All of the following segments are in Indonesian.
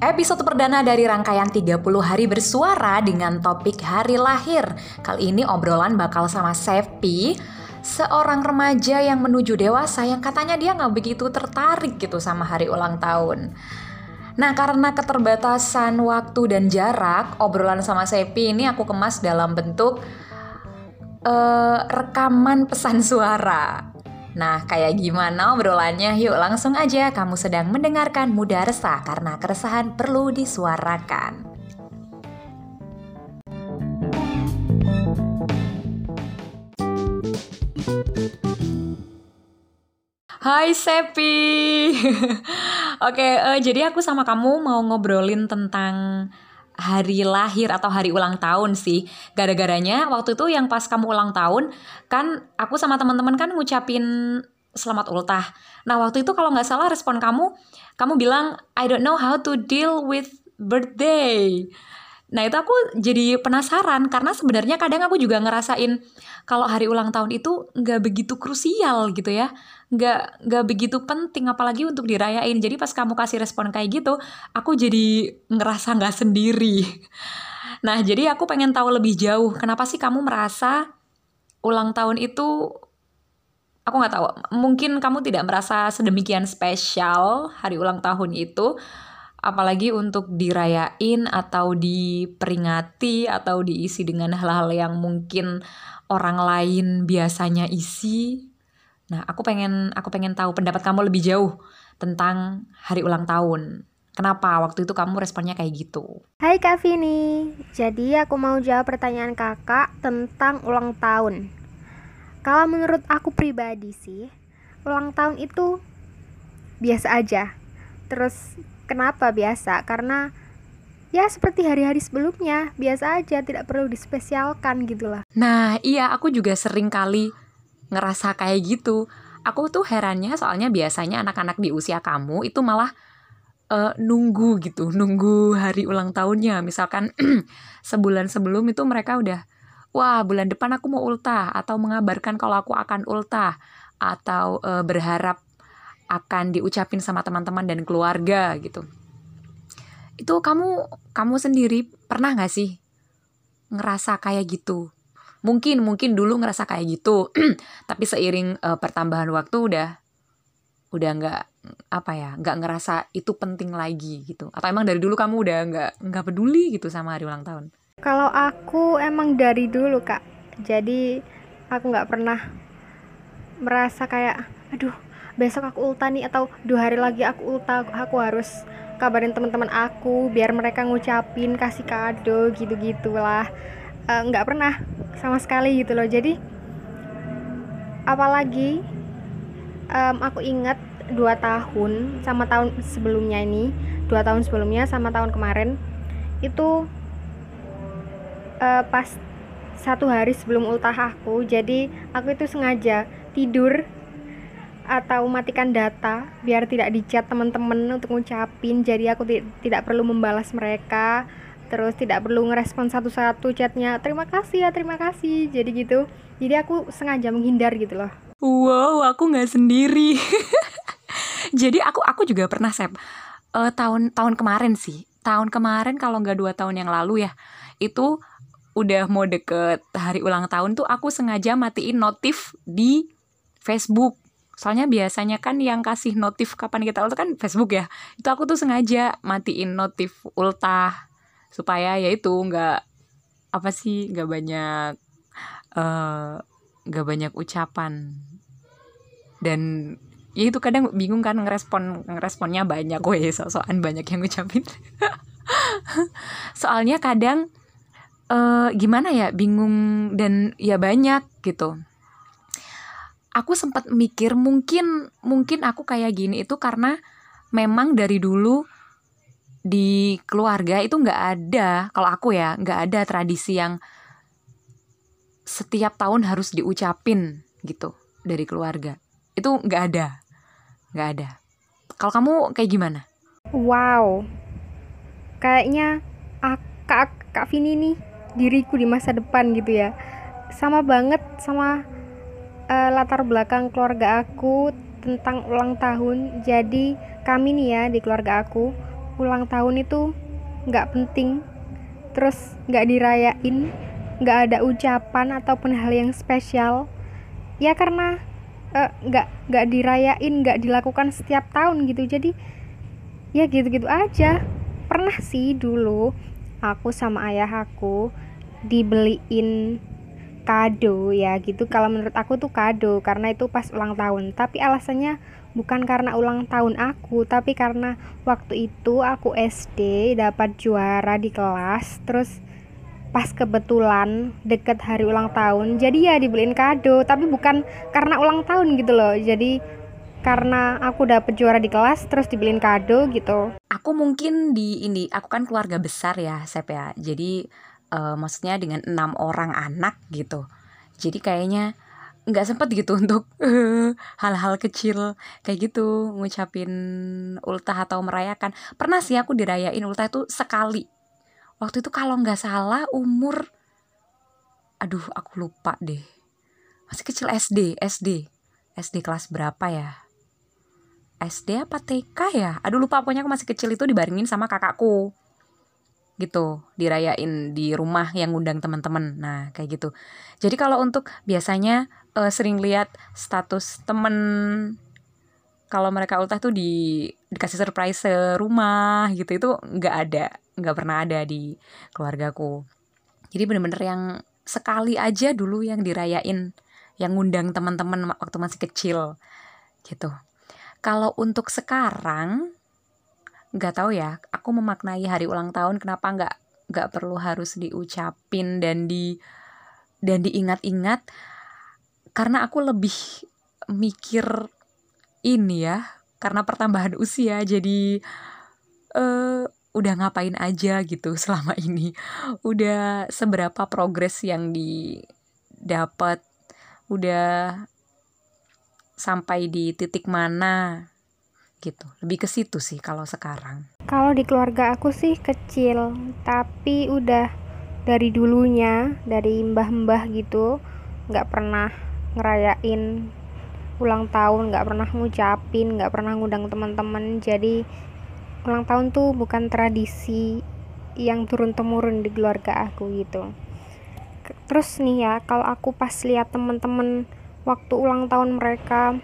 Episode perdana dari rangkaian 30 hari bersuara dengan topik hari lahir. Kali ini obrolan bakal sama Sepi, seorang remaja yang menuju dewasa yang katanya dia nggak begitu tertarik gitu sama hari ulang tahun. Nah, karena keterbatasan waktu dan jarak, obrolan sama Sepi ini aku kemas dalam bentuk uh, rekaman pesan suara. Nah, kayak gimana obrolannya? Yuk langsung aja kamu sedang mendengarkan Muda Resah karena keresahan perlu disuarakan. Hai Sepi. Oke, uh, jadi aku sama kamu mau ngobrolin tentang hari lahir atau hari ulang tahun sih. Gara-garanya waktu itu yang pas kamu ulang tahun kan aku sama teman-teman kan ngucapin selamat ultah. Nah waktu itu kalau nggak salah respon kamu, kamu bilang I don't know how to deal with birthday. Nah itu aku jadi penasaran karena sebenarnya kadang aku juga ngerasain kalau hari ulang tahun itu nggak begitu krusial gitu ya, nggak nggak begitu penting apalagi untuk dirayain. Jadi pas kamu kasih respon kayak gitu, aku jadi ngerasa nggak sendiri. Nah jadi aku pengen tahu lebih jauh kenapa sih kamu merasa ulang tahun itu aku nggak tahu mungkin kamu tidak merasa sedemikian spesial hari ulang tahun itu apalagi untuk dirayain atau diperingati atau diisi dengan hal-hal yang mungkin orang lain biasanya isi. Nah, aku pengen aku pengen tahu pendapat kamu lebih jauh tentang hari ulang tahun. Kenapa waktu itu kamu responnya kayak gitu? Hai Kak Vini, jadi aku mau jawab pertanyaan kakak tentang ulang tahun. Kalau menurut aku pribadi sih, ulang tahun itu biasa aja. Terus Kenapa biasa? Karena ya seperti hari-hari sebelumnya, biasa aja, tidak perlu dispesialkan gitu lah. Nah, iya aku juga sering kali ngerasa kayak gitu. Aku tuh herannya soalnya biasanya anak-anak di usia kamu itu malah uh, nunggu gitu, nunggu hari ulang tahunnya. Misalkan sebulan sebelum itu mereka udah, wah bulan depan aku mau ultah atau mengabarkan kalau aku akan ultah atau uh, berharap akan diucapin sama teman-teman dan keluarga gitu. Itu kamu kamu sendiri pernah nggak sih ngerasa kayak gitu? Mungkin mungkin dulu ngerasa kayak gitu tapi seiring uh, pertambahan waktu udah udah nggak apa ya nggak ngerasa itu penting lagi gitu. Atau emang dari dulu kamu udah nggak nggak peduli gitu sama hari ulang tahun? Kalau aku emang dari dulu kak. Jadi aku nggak pernah merasa kayak aduh besok aku ulta nih atau dua hari lagi aku ulta aku harus kabarin teman-teman aku biar mereka ngucapin kasih kado gitu gitulah eh, nggak uh, pernah sama sekali gitu loh. Jadi apalagi um, aku ingat dua tahun sama tahun sebelumnya ini dua tahun sebelumnya sama tahun kemarin itu uh, pas satu hari sebelum ultah aku jadi aku itu sengaja tidur atau matikan data biar tidak dicat teman-teman untuk ngucapin. Jadi aku tidak perlu membalas mereka terus tidak perlu ngerespon satu-satu chatnya. Terima kasih ya terima kasih. Jadi gitu. Jadi aku sengaja menghindar gitu loh. Wow aku nggak sendiri. Jadi aku aku juga pernah sep. Uh, tahun tahun kemarin sih. Tahun kemarin kalau nggak dua tahun yang lalu ya itu udah mau deket hari ulang tahun tuh aku sengaja matiin notif di Facebook Soalnya biasanya kan yang kasih notif kapan kita ultah kan Facebook ya. Itu aku tuh sengaja matiin notif ultah supaya ya itu nggak apa sih nggak banyak eh, nggak uh, banyak ucapan. Dan ya itu kadang bingung kan ngerespon ngeresponnya banyak. Gue so-soan banyak yang ngucapin. Soalnya kadang uh, gimana ya bingung dan ya banyak gitu aku sempat mikir mungkin mungkin aku kayak gini itu karena memang dari dulu di keluarga itu nggak ada kalau aku ya nggak ada tradisi yang setiap tahun harus diucapin gitu dari keluarga. Itu nggak ada nggak ada. Kalau kamu kayak gimana? Wow kayaknya kak kak Vini nih diriku di masa depan gitu ya. Sama banget sama uh, latar belakang keluarga aku tentang ulang tahun. Jadi kami nih ya di keluarga aku ulang tahun itu nggak penting. Terus nggak dirayain nggak ada ucapan ataupun hal yang spesial. Ya karena eh, nggak uh, nggak dirayain nggak dilakukan setiap tahun gitu. Jadi ya gitu-gitu aja. Pernah sih dulu aku sama ayah aku dibeliin kado ya gitu. Kalau menurut aku tuh kado karena itu pas ulang tahun. Tapi alasannya bukan karena ulang tahun aku tapi karena waktu itu aku SD dapat juara di kelas terus pas kebetulan deket hari ulang tahun jadi ya dibeliin kado. Tapi bukan karena ulang tahun gitu loh. Jadi karena aku dapet juara di kelas terus dibeliin kado gitu. Aku mungkin di ini aku kan keluarga besar ya Sep ya. Jadi uh, maksudnya dengan enam orang anak gitu. Jadi kayaknya nggak sempet gitu untuk hal-hal kecil kayak gitu ngucapin ultah atau merayakan. Pernah sih aku dirayain ultah itu sekali. Waktu itu kalau nggak salah umur aduh aku lupa deh. Masih kecil SD SD SD kelas berapa ya? SD apa TK ya? Aduh lupa. Pokoknya aku masih kecil itu dibarengin sama kakakku gitu dirayain di rumah yang ngundang teman-teman. Nah kayak gitu. Jadi kalau untuk biasanya uh, sering lihat status temen kalau mereka ultah tuh di dikasih surprise rumah gitu. Itu nggak ada nggak pernah ada di keluargaku. Jadi bener-bener yang sekali aja dulu yang dirayain yang ngundang teman-teman waktu masih kecil gitu. Kalau untuk sekarang nggak tahu ya aku memaknai hari ulang tahun kenapa nggak nggak perlu harus diucapin dan di dan diingat-ingat. Karena aku lebih mikir ini ya karena pertambahan usia jadi uh, udah ngapain aja gitu selama ini. Udah seberapa progres yang didapat udah sampai di titik mana gitu. Lebih ke situ sih kalau sekarang. Kalau di keluarga aku sih kecil tapi udah dari dulunya dari mbah-mbah gitu nggak pernah ngerayain ulang tahun nggak pernah ngucapin nggak pernah ngundang teman-teman. Jadi ulang tahun tuh bukan tradisi yang turun temurun di keluarga aku gitu. Terus nih ya kalau aku pas lihat temen-temen waktu ulang tahun mereka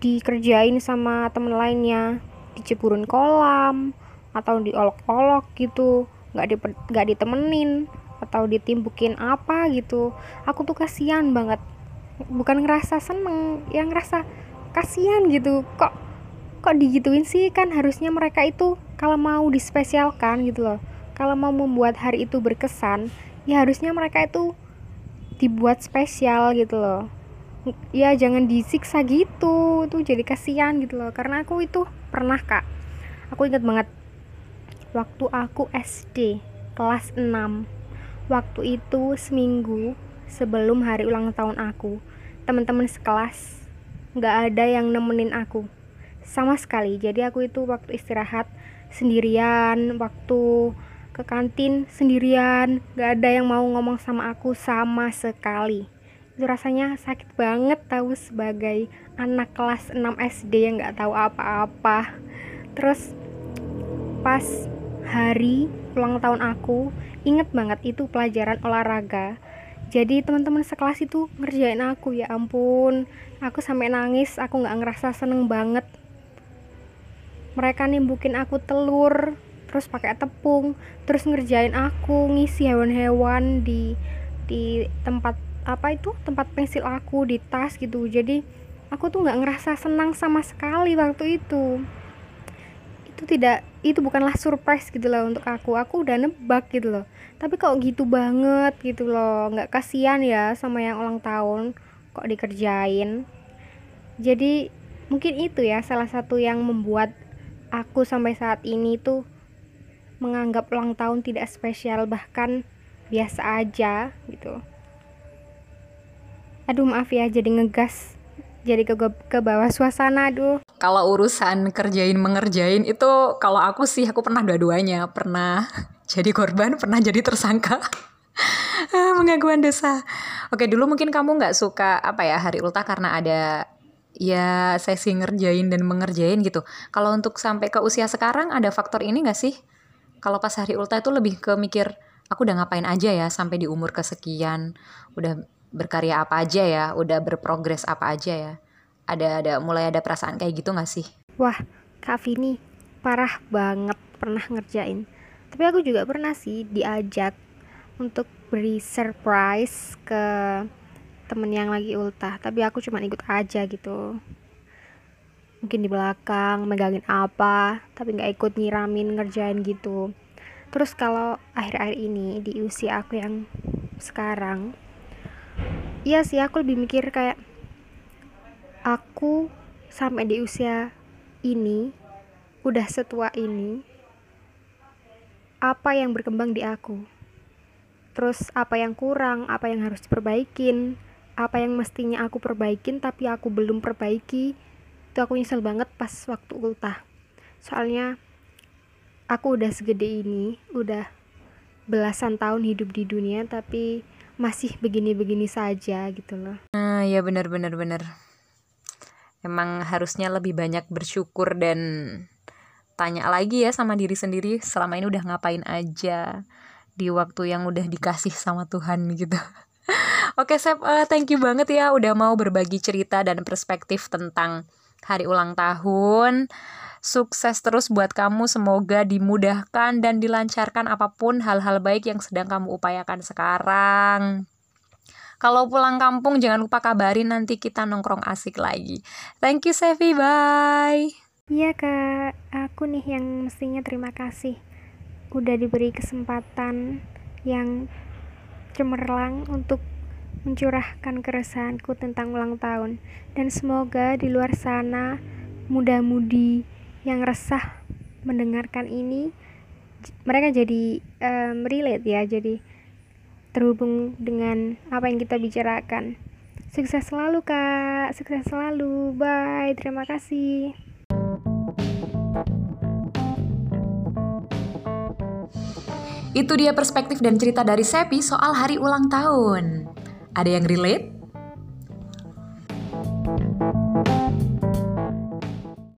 dikerjain sama temen lainnya. Diceburin kolam atau diolok-olok gitu. Nggak di nggak ditemenin atau ditimbukin apa gitu. Aku tuh kasihan banget. Bukan ngerasa seneng yang ngerasa kasihan gitu. Kok kok digituin sih? Kan harusnya mereka itu kalau mau dispesialkan gitu loh. Kalau mau membuat hari itu berkesan ya harusnya mereka itu dibuat spesial gitu loh ya jangan disiksa gitu. Itu jadi kasihan gitu loh. Karena aku itu pernah kak. Aku inget banget. Waktu aku SD kelas 6 waktu itu seminggu sebelum hari ulang tahun aku teman-teman sekelas nggak ada yang nemenin aku. Sama sekali. Jadi aku itu waktu istirahat sendirian waktu ke kantin sendirian. Gak ada yang mau ngomong sama aku sama sekali rasanya sakit banget tahu sebagai anak kelas 6 SD yang gak tahu apa-apa. Terus pas hari ulang tahun aku inget banget itu pelajaran olahraga. Jadi teman-teman sekelas itu ngerjain aku ya ampun. Aku sampai nangis aku nggak ngerasa seneng banget. Mereka nimbukin aku telur terus pakai tepung terus ngerjain aku ngisi hewan-hewan di di tempat apa itu tempat pensil aku di tas gitu. Jadi aku tuh nggak ngerasa senang sama sekali waktu itu. Itu tidak itu bukanlah surprise gitu loh untuk aku. Aku udah nebak gitu loh. Tapi kok gitu banget gitu loh. Nggak kasihan ya sama yang ulang tahun kok dikerjain. Jadi mungkin itu ya salah satu yang membuat aku sampai saat ini tuh menganggap ulang tahun tidak spesial bahkan biasa aja gitu aduh maaf ya jadi ngegas. Jadi ke ke bawah suasana aduh. Kalau urusan kerjain mengerjain itu kalau aku sih aku pernah dua-duanya. Pernah jadi korban pernah jadi tersangka. Mengaguan dosa. Oke dulu mungkin kamu nggak suka apa ya hari ultah karena ada ya sesi ngerjain dan mengerjain gitu. Kalau untuk sampai ke usia sekarang ada faktor ini gak sih? Kalau pas hari ulta itu lebih ke mikir aku udah ngapain aja ya sampai di umur kesekian, udah berkarya apa aja ya, udah berprogres apa aja ya. Ada ada mulai ada perasaan kayak gitu gak sih? Wah, Kak Vini parah banget pernah ngerjain. Tapi aku juga pernah sih diajak untuk beri surprise ke temen yang lagi ultah tapi aku cuma ikut aja gitu mungkin di belakang megangin apa tapi nggak ikut nyiramin ngerjain gitu terus kalau akhir-akhir ini di usia aku yang sekarang iya sih aku lebih mikir kayak aku sampai di usia ini udah setua ini apa yang berkembang di aku? Terus apa yang kurang apa yang harus diperbaikin apa yang mestinya aku perbaikin tapi aku belum perbaiki itu aku nyesel banget pas waktu ultah. Soalnya aku udah segede ini udah belasan tahun hidup di dunia tapi masih begini-begini saja gitu loh. Nah ya benar benar benar. Emang harusnya lebih banyak bersyukur dan tanya lagi ya sama diri sendiri selama ini udah ngapain aja di waktu yang udah dikasih sama Tuhan gitu. Oke Sep, uh, thank you banget ya udah mau berbagi cerita dan perspektif tentang hari ulang tahun. Sukses terus buat kamu, semoga dimudahkan dan dilancarkan apa pun hal-hal baik yang sedang kamu upayakan sekarang. Kalau pulang kampung jangan lupa kabarin nanti kita nongkrong asik lagi. Thank you Sevi, bye. Iya kak, aku nih yang mestinya terima kasih udah diberi kesempatan yang cemerlang untuk mencurahkan keresahanku tentang ulang tahun. Dan semoga di luar sana muda-mudi yang resah mendengarkan ini mereka jadi um, relate ya jadi terhubung dengan apa yang kita bicarakan. Sukses selalu kak. Sukses selalu. Bye. Terima kasih. Itu dia perspektif dan cerita dari Sepi soal hari ulang tahun. Ada yang relate?